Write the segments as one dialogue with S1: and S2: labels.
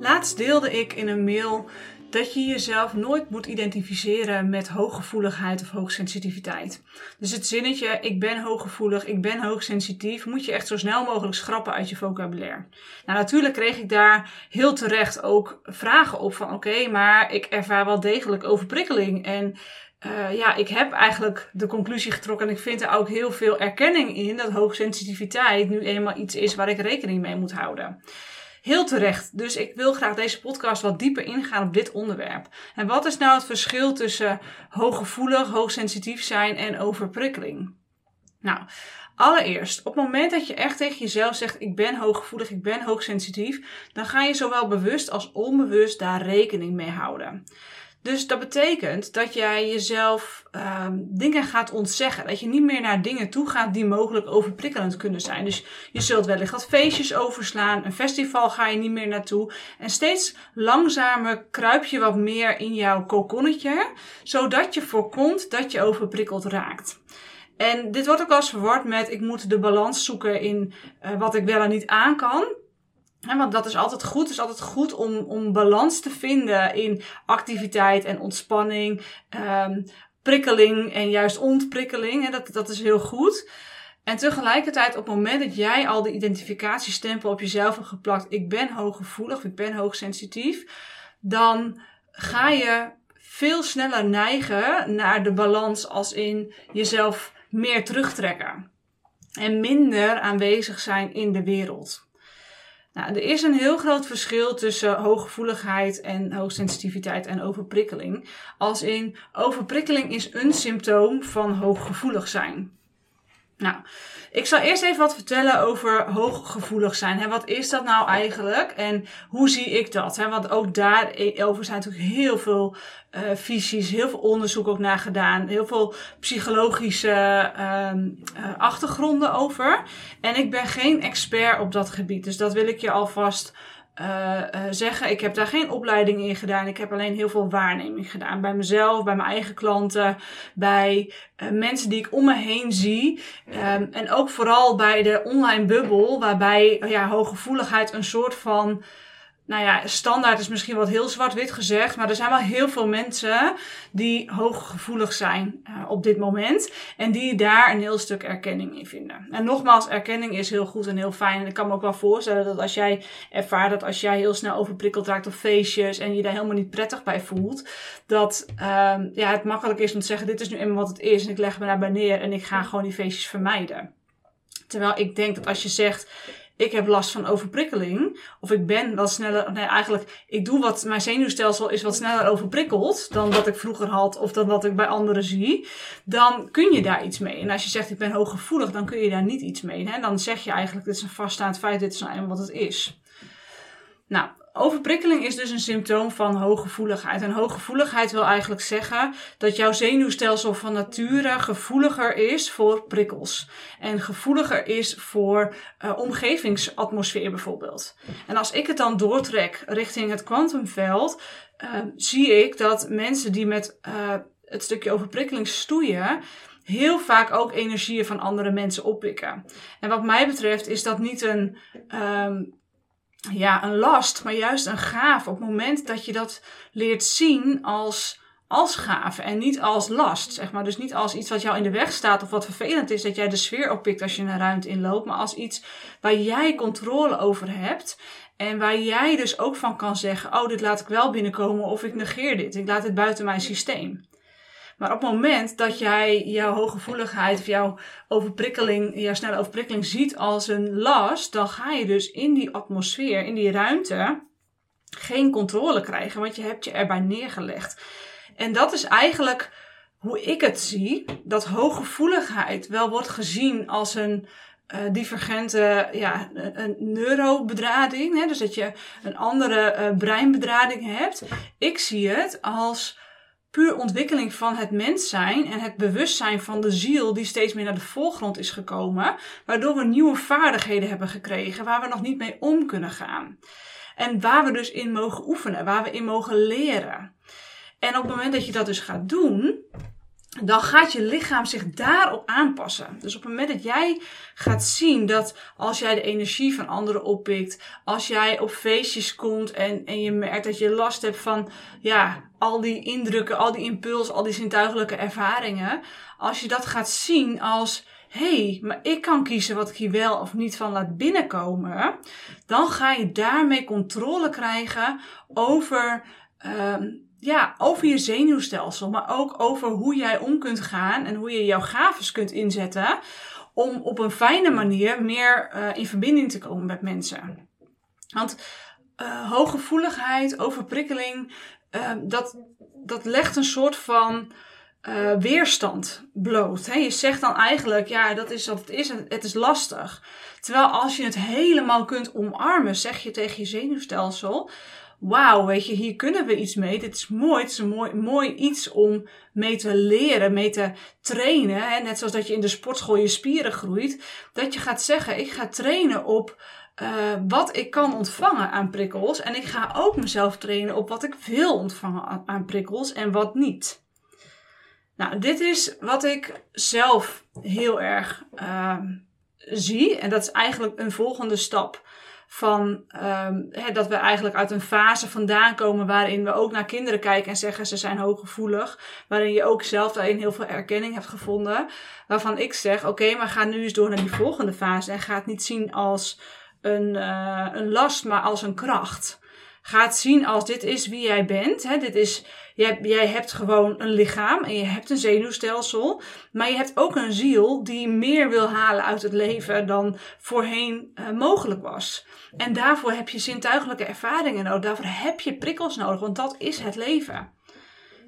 S1: Laatst deelde ik in een mail dat je jezelf nooit moet identificeren met hooggevoeligheid of hoogsensitiviteit. Dus het zinnetje ik ben hooggevoelig, ik ben hoogsensitief, moet je echt zo snel mogelijk schrappen uit je vocabulaire. Nou, natuurlijk kreeg ik daar heel terecht ook vragen op van oké, maar ik ervaar wel degelijk overprikkeling en uh, ja, ik heb eigenlijk de conclusie getrokken en ik vind er ook heel veel erkenning in dat hoogsensitiviteit nu eenmaal iets is waar ik rekening mee moet houden. Heel terecht. Dus ik wil graag deze podcast wat dieper ingaan op dit onderwerp. En wat is nou het verschil tussen hooggevoelig, hoogsensitief zijn en overprikkeling? Nou, allereerst, op het moment dat je echt tegen jezelf zegt: Ik ben hooggevoelig, ik ben hoogsensitief, dan ga je zowel bewust als onbewust daar rekening mee houden. Dus dat betekent dat jij jezelf um, dingen gaat ontzeggen. Dat je niet meer naar dingen toe gaat die mogelijk overprikkelend kunnen zijn. Dus je zult wellicht wat feestjes overslaan. Een festival ga je niet meer naartoe. En steeds langzamer kruip je wat meer in jouw kokonnetje. Zodat je voorkomt dat je overprikkeld raakt. En dit wordt ook als verward met ik moet de balans zoeken in uh, wat ik wel en niet aan kan want dat is altijd goed. Het is altijd goed om, om balans te vinden in activiteit en ontspanning, um, prikkeling en juist ontprikkeling. Dat, dat is heel goed. En tegelijkertijd, op het moment dat jij al de identificatiestempel op jezelf hebt geplakt, ik ben hooggevoelig, ik ben hoogsensitief, dan ga je veel sneller neigen naar de balans als in jezelf meer terugtrekken. En minder aanwezig zijn in de wereld. Nou, er is een heel groot verschil tussen hooggevoeligheid en hoogsensitiviteit en overprikkeling. Als in overprikkeling is een symptoom van hooggevoelig zijn. Nou, ik zal eerst even wat vertellen over hooggevoelig zijn. Wat is dat nou eigenlijk en hoe zie ik dat? Want ook daarover zijn natuurlijk heel veel uh, visies, heel veel onderzoek ook naar gedaan, heel veel psychologische uh, uh, achtergronden over. En ik ben geen expert op dat gebied, dus dat wil ik je alvast uh, uh, zeggen. Ik heb daar geen opleiding in gedaan. Ik heb alleen heel veel waarneming gedaan. Bij mezelf, bij mijn eigen klanten, bij uh, mensen die ik om me heen zie. Um, en ook vooral bij de online bubbel, waarbij ja, hooggevoeligheid een soort van nou ja, standaard is misschien wat heel zwart-wit gezegd, maar er zijn wel heel veel mensen die hooggevoelig zijn uh, op dit moment en die daar een heel stuk erkenning in vinden. En nogmaals, erkenning is heel goed en heel fijn. En ik kan me ook wel voorstellen dat als jij ervaart dat als jij heel snel overprikkeld raakt op feestjes en je daar helemaal niet prettig bij voelt, dat uh, ja, het makkelijk is om te zeggen: dit is nu eenmaal wat het is en ik leg me daarbij neer en ik ga gewoon die feestjes vermijden. Terwijl ik denk dat als je zegt, ik heb last van overprikkeling. Of ik ben wat sneller, nee eigenlijk, ik doe wat, mijn zenuwstelsel is wat sneller overprikkeld dan dat ik vroeger had of dan wat ik bij anderen zie. Dan kun je daar iets mee. En als je zegt ik ben hooggevoelig, dan kun je daar niet iets mee. Hè? Dan zeg je eigenlijk, dit is een vaststaand feit, dit is nou wat het is. Nou, overprikkeling is dus een symptoom van hooggevoeligheid. En hooggevoeligheid wil eigenlijk zeggen dat jouw zenuwstelsel van nature gevoeliger is voor prikkels. En gevoeliger is voor uh, omgevingsatmosfeer bijvoorbeeld. En als ik het dan doortrek richting het kwantumveld, uh, zie ik dat mensen die met uh, het stukje overprikkeling stoeien, heel vaak ook energieën van andere mensen oppikken. En wat mij betreft is dat niet een um, ja, een last, maar juist een gave. Op het moment dat je dat leert zien als, als gave en niet als last, zeg maar. Dus niet als iets wat jou in de weg staat of wat vervelend is, dat jij de sfeer oppikt als je een ruimte inloopt, maar als iets waar jij controle over hebt. En waar jij dus ook van kan zeggen: Oh, dit laat ik wel binnenkomen, of ik negeer dit. Ik laat het buiten mijn systeem. Maar op het moment dat jij jouw hooggevoeligheid of jouw overprikkeling, jouw snelle overprikkeling ziet als een last, dan ga je dus in die atmosfeer, in die ruimte, geen controle krijgen, want je hebt je erbij neergelegd. En dat is eigenlijk hoe ik het zie, dat hooggevoeligheid wel wordt gezien als een uh, divergente ja, een neurobedrading. Hè? Dus dat je een andere uh, breinbedrading hebt. Ik zie het als puur ontwikkeling van het mens zijn en het bewustzijn van de ziel die steeds meer naar de voorgrond is gekomen, waardoor we nieuwe vaardigheden hebben gekregen waar we nog niet mee om kunnen gaan. En waar we dus in mogen oefenen, waar we in mogen leren. En op het moment dat je dat dus gaat doen, dan gaat je lichaam zich daarop aanpassen. Dus op het moment dat jij gaat zien dat als jij de energie van anderen oppikt, als jij op feestjes komt en, en je merkt dat je last hebt van ja, al die indrukken, al die impuls, al die zintuigelijke ervaringen, als je dat gaat zien als hey, maar ik kan kiezen wat ik hier wel of niet van laat binnenkomen, dan ga je daarmee controle krijgen over. Um, ja, over je zenuwstelsel, maar ook over hoe jij om kunt gaan en hoe je jouw gaves kunt inzetten om op een fijne manier meer uh, in verbinding te komen met mensen. Want uh, hooggevoeligheid, overprikkeling, uh, dat, dat legt een soort van weerstand bloot. Hè? Je zegt dan eigenlijk, ja, dat is wat het is het is lastig. Terwijl als je het helemaal kunt omarmen, zeg je tegen je zenuwstelsel, wauw, weet je, hier kunnen we iets mee. Dit is mooi. Het is een mooi, mooi iets om mee te leren, mee te trainen. Hè? Net zoals dat je in de sportschool je spieren groeit. Dat je gaat zeggen, ik ga trainen op uh, wat ik kan ontvangen aan prikkels. En ik ga ook mezelf trainen op wat ik wil ontvangen aan prikkels en wat niet. Nou, dit is wat ik zelf heel erg uh, zie. En dat is eigenlijk een volgende stap van um, dat we eigenlijk uit een fase vandaan komen waarin we ook naar kinderen kijken en zeggen ze zijn hooggevoelig. Waarin je ook zelf daarin heel veel erkenning hebt gevonden. Waarvan ik zeg, oké, maar ga nu eens door naar die volgende fase en ga het niet zien als een, uh, een last, maar als een kracht. Ga het zien als dit is wie jij bent. Hè? Dit is, jij, jij hebt gewoon een lichaam en je hebt een zenuwstelsel. Maar je hebt ook een ziel die meer wil halen uit het leven dan voorheen uh, mogelijk was. En daarvoor heb je zintuigelijke ervaringen nodig. Daarvoor heb je prikkels nodig, want dat is het leven.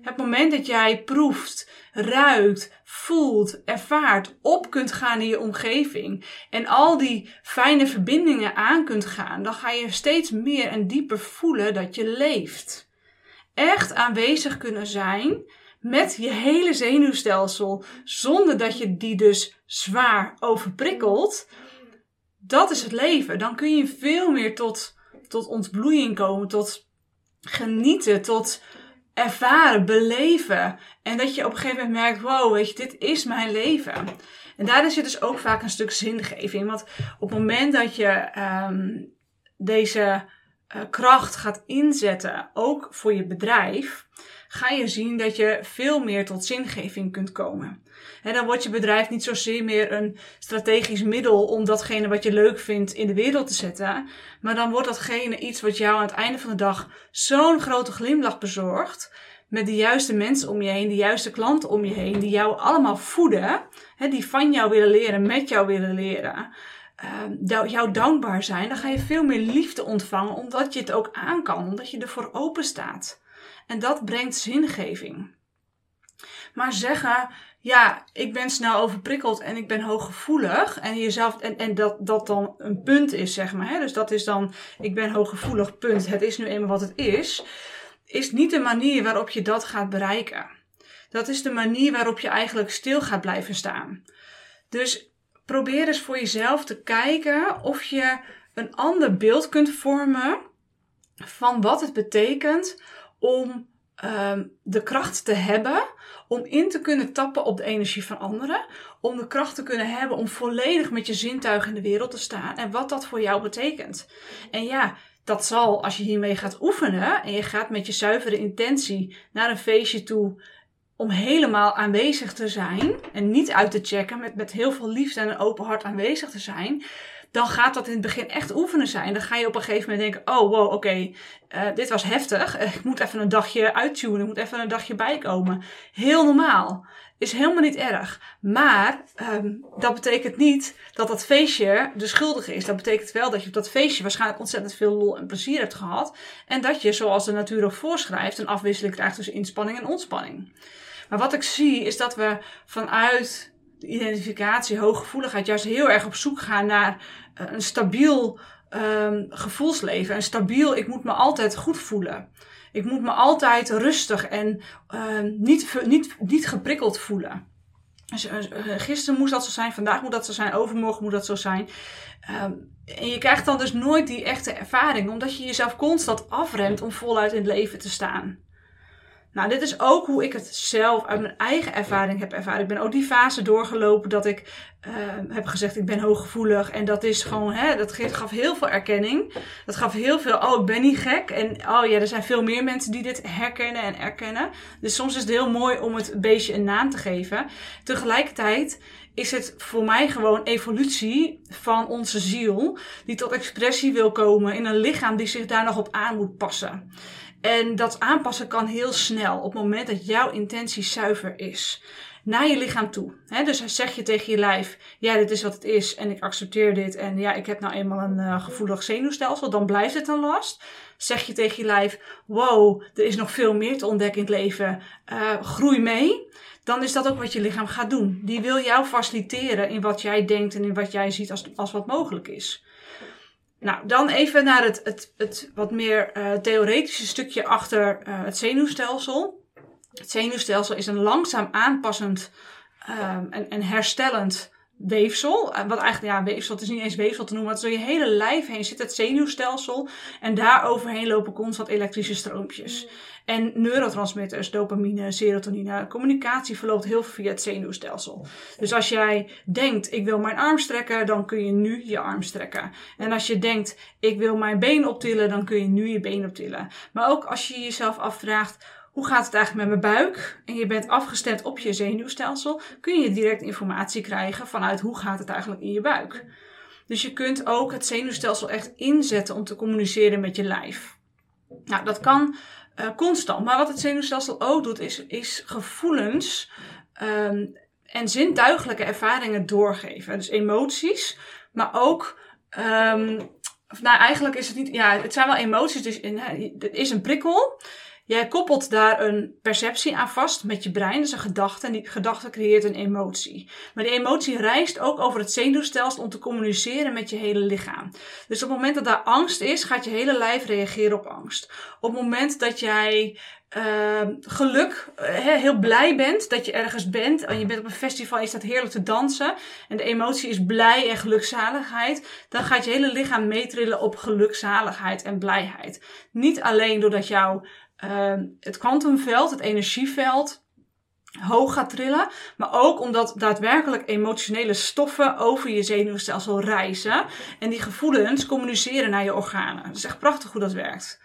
S1: Het moment dat jij proeft, ruikt, voelt, ervaart, op kunt gaan in je omgeving en al die fijne verbindingen aan kunt gaan, dan ga je steeds meer en dieper voelen dat je leeft. Echt aanwezig kunnen zijn met je hele zenuwstelsel, zonder dat je die dus zwaar overprikkelt, dat is het leven. Dan kun je veel meer tot, tot ontbloeiing komen, tot genieten, tot ervaren, beleven. En dat je op een gegeven moment merkt, wow, weet je, dit is mijn leven. En daar zit dus ook vaak een stuk zingeving. Want op het moment dat je um, deze uh, kracht gaat inzetten, ook voor je bedrijf, ga je zien dat je veel meer tot zingeving kunt komen. En dan wordt je bedrijf niet zozeer meer een strategisch middel om datgene wat je leuk vindt in de wereld te zetten. Maar dan wordt datgene iets wat jou aan het einde van de dag zo'n grote glimlach bezorgt. Met de juiste mensen om je heen, de juiste klanten om je heen, die jou allemaal voeden. Hè, die van jou willen leren, met jou willen leren. Uh, jou dankbaar zijn, dan ga je veel meer liefde ontvangen, omdat je het ook aan kan, omdat je ervoor open staat. En dat brengt zingeving. Maar zeggen, ja, ik ben snel overprikkeld en ik ben hooggevoelig. En jezelf, en, en dat, dat dan een punt is, zeg maar. Hè? Dus dat is dan, ik ben hooggevoelig, punt. Het is nu eenmaal wat het is. Is niet de manier waarop je dat gaat bereiken. Dat is de manier waarop je eigenlijk stil gaat blijven staan. Dus probeer eens voor jezelf te kijken of je een ander beeld kunt vormen van wat het betekent om um, de kracht te hebben om in te kunnen tappen op de energie van anderen. Om de kracht te kunnen hebben om volledig met je zintuigen in de wereld te staan. En wat dat voor jou betekent. En ja, dat zal als je hiermee gaat oefenen. En je gaat met je zuivere intentie naar een feestje toe. Om helemaal aanwezig te zijn. En niet uit te checken. Met, met heel veel liefde en een open hart aanwezig te zijn dan gaat dat in het begin echt oefenen zijn. Dan ga je op een gegeven moment denken: oh wow, oké, uh, dit was heftig. Uh, ik moet even een dagje uittunen, ik moet even een dagje bijkomen. Heel normaal. Is helemaal niet erg. Maar um, dat betekent niet dat dat feestje de schuldige is. Dat betekent wel dat je op dat feestje waarschijnlijk ontzettend veel lol en plezier hebt gehad. En dat je, zoals de natuur ook voorschrijft, een afwisseling krijgt tussen inspanning en ontspanning. Maar wat ik zie is dat we vanuit de identificatie, hooggevoeligheid, juist heel erg op zoek gaan naar eh, een stabiel um, gevoelsleven. Een stabiel, ik moet me altijd goed voelen. Ik moet me altijd rustig en um, niet, niet, niet geprikkeld voelen. Dus, uh, gisteren moest dat zo zijn, vandaag moet dat zo zijn, overmorgen moet dat zo zijn. Um, en je krijgt dan dus nooit die echte ervaring, omdat je jezelf constant afremt om voluit in het leven te staan. Nou, dit is ook hoe ik het zelf uit mijn eigen ervaring heb ervaren. Ik ben ook die fase doorgelopen dat ik uh, heb gezegd, ik ben hooggevoelig. En dat is gewoon, hè, dat gaf heel veel erkenning. Dat gaf heel veel, oh, ik ben niet gek. En oh ja, er zijn veel meer mensen die dit herkennen en erkennen. Dus soms is het heel mooi om het beestje een naam te geven. Tegelijkertijd is het voor mij gewoon evolutie van onze ziel. Die tot expressie wil komen in een lichaam die zich daar nog op aan moet passen. En dat aanpassen kan heel snel op het moment dat jouw intentie zuiver is. Naar je lichaam toe. He, dus zeg je tegen je lijf: Ja, dit is wat het is en ik accepteer dit. En ja, ik heb nou eenmaal een uh, gevoelig zenuwstelsel. Dan blijft het een last. Zeg je tegen je lijf: Wow, er is nog veel meer te ontdekken in het leven. Uh, groei mee. Dan is dat ook wat je lichaam gaat doen. Die wil jou faciliteren in wat jij denkt en in wat jij ziet als, als wat mogelijk is. Nou, dan even naar het, het, het wat meer uh, theoretische stukje achter uh, het zenuwstelsel. Het zenuwstelsel is een langzaam aanpassend um, en, en herstellend weefsel. Eh, wat eigenlijk, ja, weefsel, het is niet eens weefsel te noemen, maar door je hele lijf heen zit het zenuwstelsel. En daar overheen lopen constant elektrische stroompjes. En neurotransmitters, dopamine, serotonine, communicatie verloopt heel veel via het zenuwstelsel. Dus als jij denkt, ik wil mijn arm strekken, dan kun je nu je arm strekken. En als je denkt, ik wil mijn been optillen, dan kun je nu je been optillen. Maar ook als je jezelf afvraagt, hoe gaat het eigenlijk met mijn buik? En je bent afgestemd op je zenuwstelsel, kun je direct informatie krijgen vanuit hoe gaat het eigenlijk in je buik. Dus je kunt ook het zenuwstelsel echt inzetten om te communiceren met je lijf. Nou, dat kan uh, constant. Maar wat het zenuwstelsel ook doet, is, is gevoelens um, en zintuigelijke ervaringen doorgeven. Dus emoties, maar ook. Um, nou, eigenlijk is het niet. Ja, het zijn wel emoties. Dus in, het is een prikkel. Jij koppelt daar een perceptie aan vast met je brein, dus een gedachte. En die gedachte creëert een emotie. Maar die emotie reist ook over het zenuwstelsel om te communiceren met je hele lichaam. Dus op het moment dat daar angst is, gaat je hele lijf reageren op angst. Op het moment dat jij uh, geluk, uh, heel blij bent dat je ergens bent. En je bent op een festival en je staat heerlijk te dansen. En de emotie is blij en gelukzaligheid. Dan gaat je hele lichaam meetrillen op gelukzaligheid en blijheid. Niet alleen doordat jouw uh, het kwantumveld, het energieveld, hoog gaat trillen. Maar ook omdat daadwerkelijk emotionele stoffen over je zenuwstelsel reizen. En die gevoelens communiceren naar je organen. Het is echt prachtig hoe dat werkt.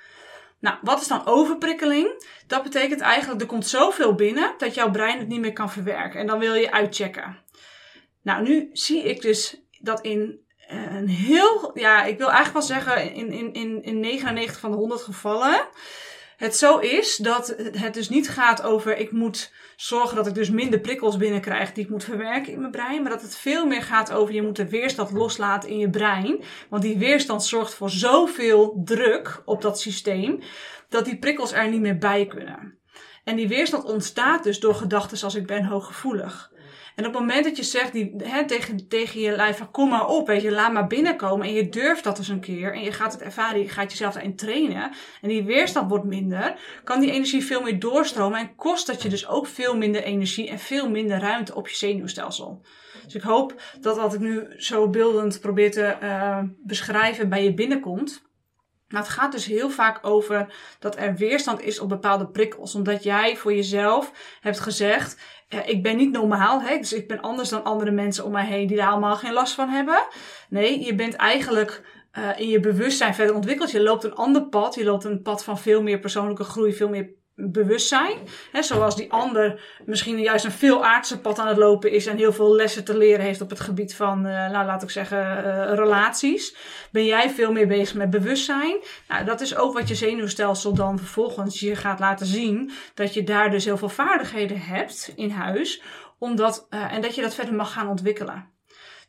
S1: Nou, wat is dan overprikkeling? Dat betekent eigenlijk, er komt zoveel binnen dat jouw brein het niet meer kan verwerken. En dan wil je uitchecken. Nou, nu zie ik dus dat in eh, een heel, ja, ik wil eigenlijk wel zeggen, in, in, in, in 99 van de 100 gevallen het zo is dat het dus niet gaat over ik moet zorgen dat ik dus minder prikkels binnenkrijg die ik moet verwerken in mijn brein. Maar dat het veel meer gaat over je moet de weerstand loslaten in je brein. Want die weerstand zorgt voor zoveel druk op dat systeem dat die prikkels er niet meer bij kunnen. En die weerstand ontstaat dus door gedachten als ik ben hooggevoelig. En op het moment dat je zegt die, hè, tegen, tegen je lijf van kom maar op, weet je, laat maar binnenkomen en je durft dat eens een keer en je gaat het ervaren, je gaat jezelf daarin trainen en die weerstand wordt minder, kan die energie veel meer doorstromen en kost dat je dus ook veel minder energie en veel minder ruimte op je zenuwstelsel. Dus ik hoop dat wat ik nu zo beeldend probeer te uh, beschrijven bij je binnenkomt. Maar het gaat dus heel vaak over dat er weerstand is op bepaalde prikkels. Omdat jij voor jezelf hebt gezegd: uh, ik ben niet normaal, hè? dus ik ben anders dan andere mensen om mij heen die daar allemaal geen last van hebben. Nee, je bent eigenlijk uh, in je bewustzijn verder ontwikkeld. Je loopt een ander pad. Je loopt een pad van veel meer persoonlijke groei, veel meer bewustzijn. Hè, zoals die ander misschien juist een veel aardse pad aan het lopen is en heel veel lessen te leren heeft op het gebied van, uh, nou laat ik zeggen, uh, relaties. Ben jij veel meer bezig met bewustzijn? Nou, dat is ook wat je zenuwstelsel dan vervolgens je gaat laten zien. Dat je daar dus heel veel vaardigheden hebt in huis. Omdat, uh, en dat je dat verder mag gaan ontwikkelen.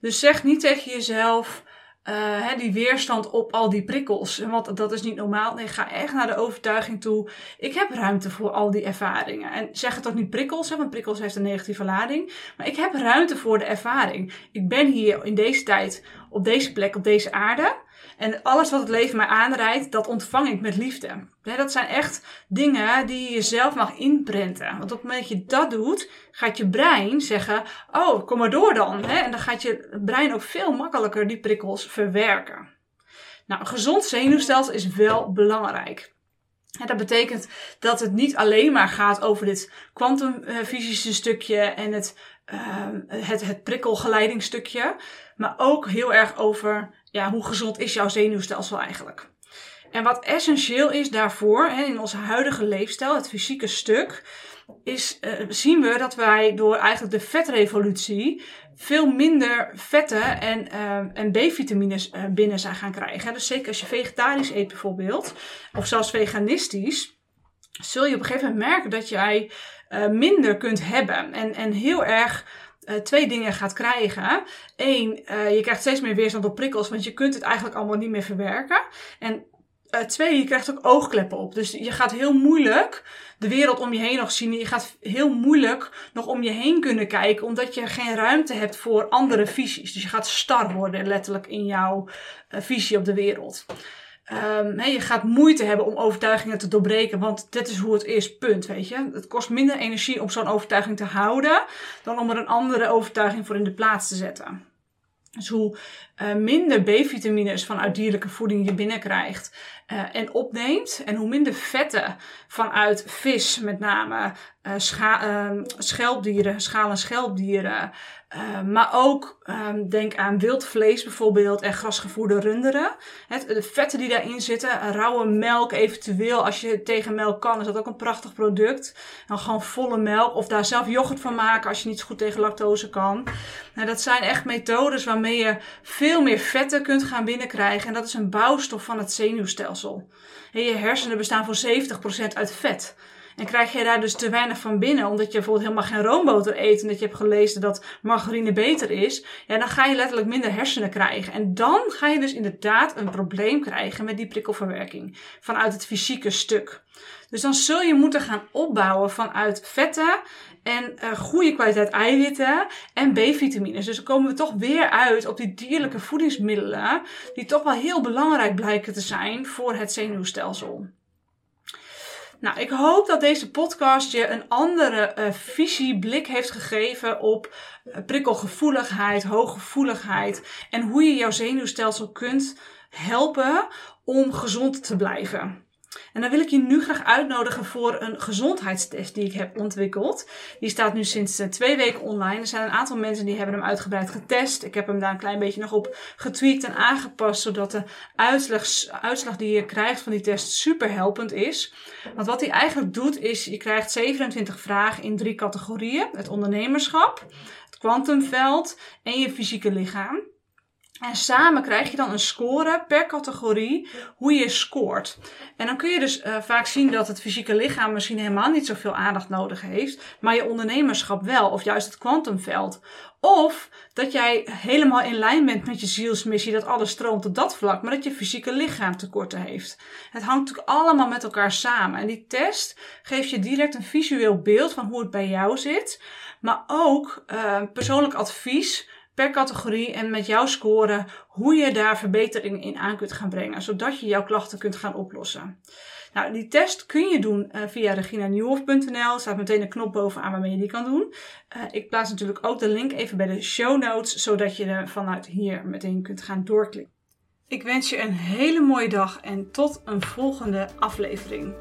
S1: Dus zeg niet tegen jezelf, uh, die weerstand op al die prikkels. Want dat is niet normaal. Nee, ga echt naar de overtuiging toe. Ik heb ruimte voor al die ervaringen. En zeg het ook niet prikkels, hè, want prikkels heeft een negatieve lading. Maar ik heb ruimte voor de ervaring. Ik ben hier in deze tijd, op deze plek, op deze aarde. En alles wat het leven mij aanreikt, dat ontvang ik met liefde. dat zijn echt dingen die je zelf mag inprenten. Want op het moment dat je dat doet, gaat je brein zeggen: Oh, kom maar door dan. En dan gaat je brein ook veel makkelijker die prikkels verwerken. Nou, een gezond zenuwstelsel is wel belangrijk. Dat betekent dat het niet alleen maar gaat over dit kwantumfysische stukje en het, uh, het, het prikkelgeleidingstukje, maar ook heel erg over ja, hoe gezond is jouw zenuwstelsel eigenlijk. En wat essentieel is daarvoor, hè, in onze huidige leefstijl, het fysieke stuk, is, uh, zien we dat wij door eigenlijk de vetrevolutie veel minder vetten en, uh, en B-vitamines uh, binnen zijn gaan krijgen. Dus zeker als je vegetarisch eet bijvoorbeeld, of zelfs veganistisch, zul je op een gegeven moment merken dat jij minder kunt hebben. En, en heel erg uh, twee dingen gaat krijgen. Eén, uh, je krijgt steeds meer weerstand op prikkels, want je kunt het eigenlijk allemaal niet meer verwerken. En uh, twee, je krijgt ook oogkleppen op. Dus je gaat heel moeilijk de wereld om je heen nog zien. Je gaat heel moeilijk nog om je heen kunnen kijken, omdat je geen ruimte hebt voor andere visies. Dus je gaat star worden, letterlijk, in jouw visie op de wereld. Um, je gaat moeite hebben om overtuigingen te doorbreken, want dit is hoe het is, punt, weet je. Het kost minder energie om zo'n overtuiging te houden, dan om er een andere overtuiging voor in de plaats te zetten. Dus hoe uh, minder B-vitamines vanuit dierlijke voeding je binnenkrijgt uh, en opneemt, en hoe minder vetten vanuit vis, met name uh, scha schelpdieren, schaal- en schelpdieren, maar ook um, denk aan wild vlees bijvoorbeeld en grasgevoerde runderen. Het, de vetten die daarin zitten, rauwe melk eventueel. Als je tegen melk kan, is dat ook een prachtig product. Dan gewoon volle melk of daar zelf yoghurt van maken als je niet zo goed tegen lactose kan. Nou, dat zijn echt methodes waarmee je veel meer vetten kunt gaan binnenkrijgen. En dat is een bouwstof van het zenuwstelsel. En je hersenen bestaan voor 70% uit vet. En krijg je daar dus te weinig van binnen, omdat je bijvoorbeeld helemaal geen roomboter eet en dat je hebt gelezen dat margarine beter is, ja, dan ga je letterlijk minder hersenen krijgen. En dan ga je dus inderdaad een probleem krijgen met die prikkelverwerking vanuit het fysieke stuk. Dus dan zul je moeten gaan opbouwen vanuit vetten en uh, goede kwaliteit eiwitten en B-vitamines. Dus dan komen we toch weer uit op die dierlijke voedingsmiddelen, die toch wel heel belangrijk blijken te zijn voor het zenuwstelsel. Nou, ik hoop dat deze podcast je een andere uh, visie, blik heeft gegeven op uh, prikkelgevoeligheid, hooggevoeligheid en hoe je jouw zenuwstelsel kunt helpen om gezond te blijven. En dan wil ik je nu graag uitnodigen voor een gezondheidstest die ik heb ontwikkeld. Die staat nu sinds eh, twee weken online. Er zijn een aantal mensen die hebben hem uitgebreid getest. Ik heb hem daar een klein beetje nog op getweakt en aangepast, zodat de uitslag, uitslag die je krijgt van die test super helpend is. Want wat hij eigenlijk doet is, je krijgt 27 vragen in drie categorieën. Het ondernemerschap, het kwantumveld en je fysieke lichaam. En samen krijg je dan een score per categorie hoe je scoort. En dan kun je dus uh, vaak zien dat het fysieke lichaam misschien helemaal niet zoveel aandacht nodig heeft, maar je ondernemerschap wel, of juist het kwantumveld. Of dat jij helemaal in lijn bent met je zielsmissie, dat alles stroomt op dat vlak, maar dat je fysieke lichaam tekorten heeft. Het hangt natuurlijk allemaal met elkaar samen. En die test geeft je direct een visueel beeld van hoe het bij jou zit, maar ook uh, persoonlijk advies per categorie en met jouw score hoe je daar verbetering in aan kunt gaan brengen, zodat je jouw klachten kunt gaan oplossen. Nou, die test kun je doen uh, via reginanieuwhof.nl. Er staat meteen een knop bovenaan waarmee je die kan doen. Uh, ik plaats natuurlijk ook de link even bij de show notes, zodat je er vanuit hier meteen kunt gaan doorklikken. Ik wens je een hele mooie dag en tot een volgende aflevering.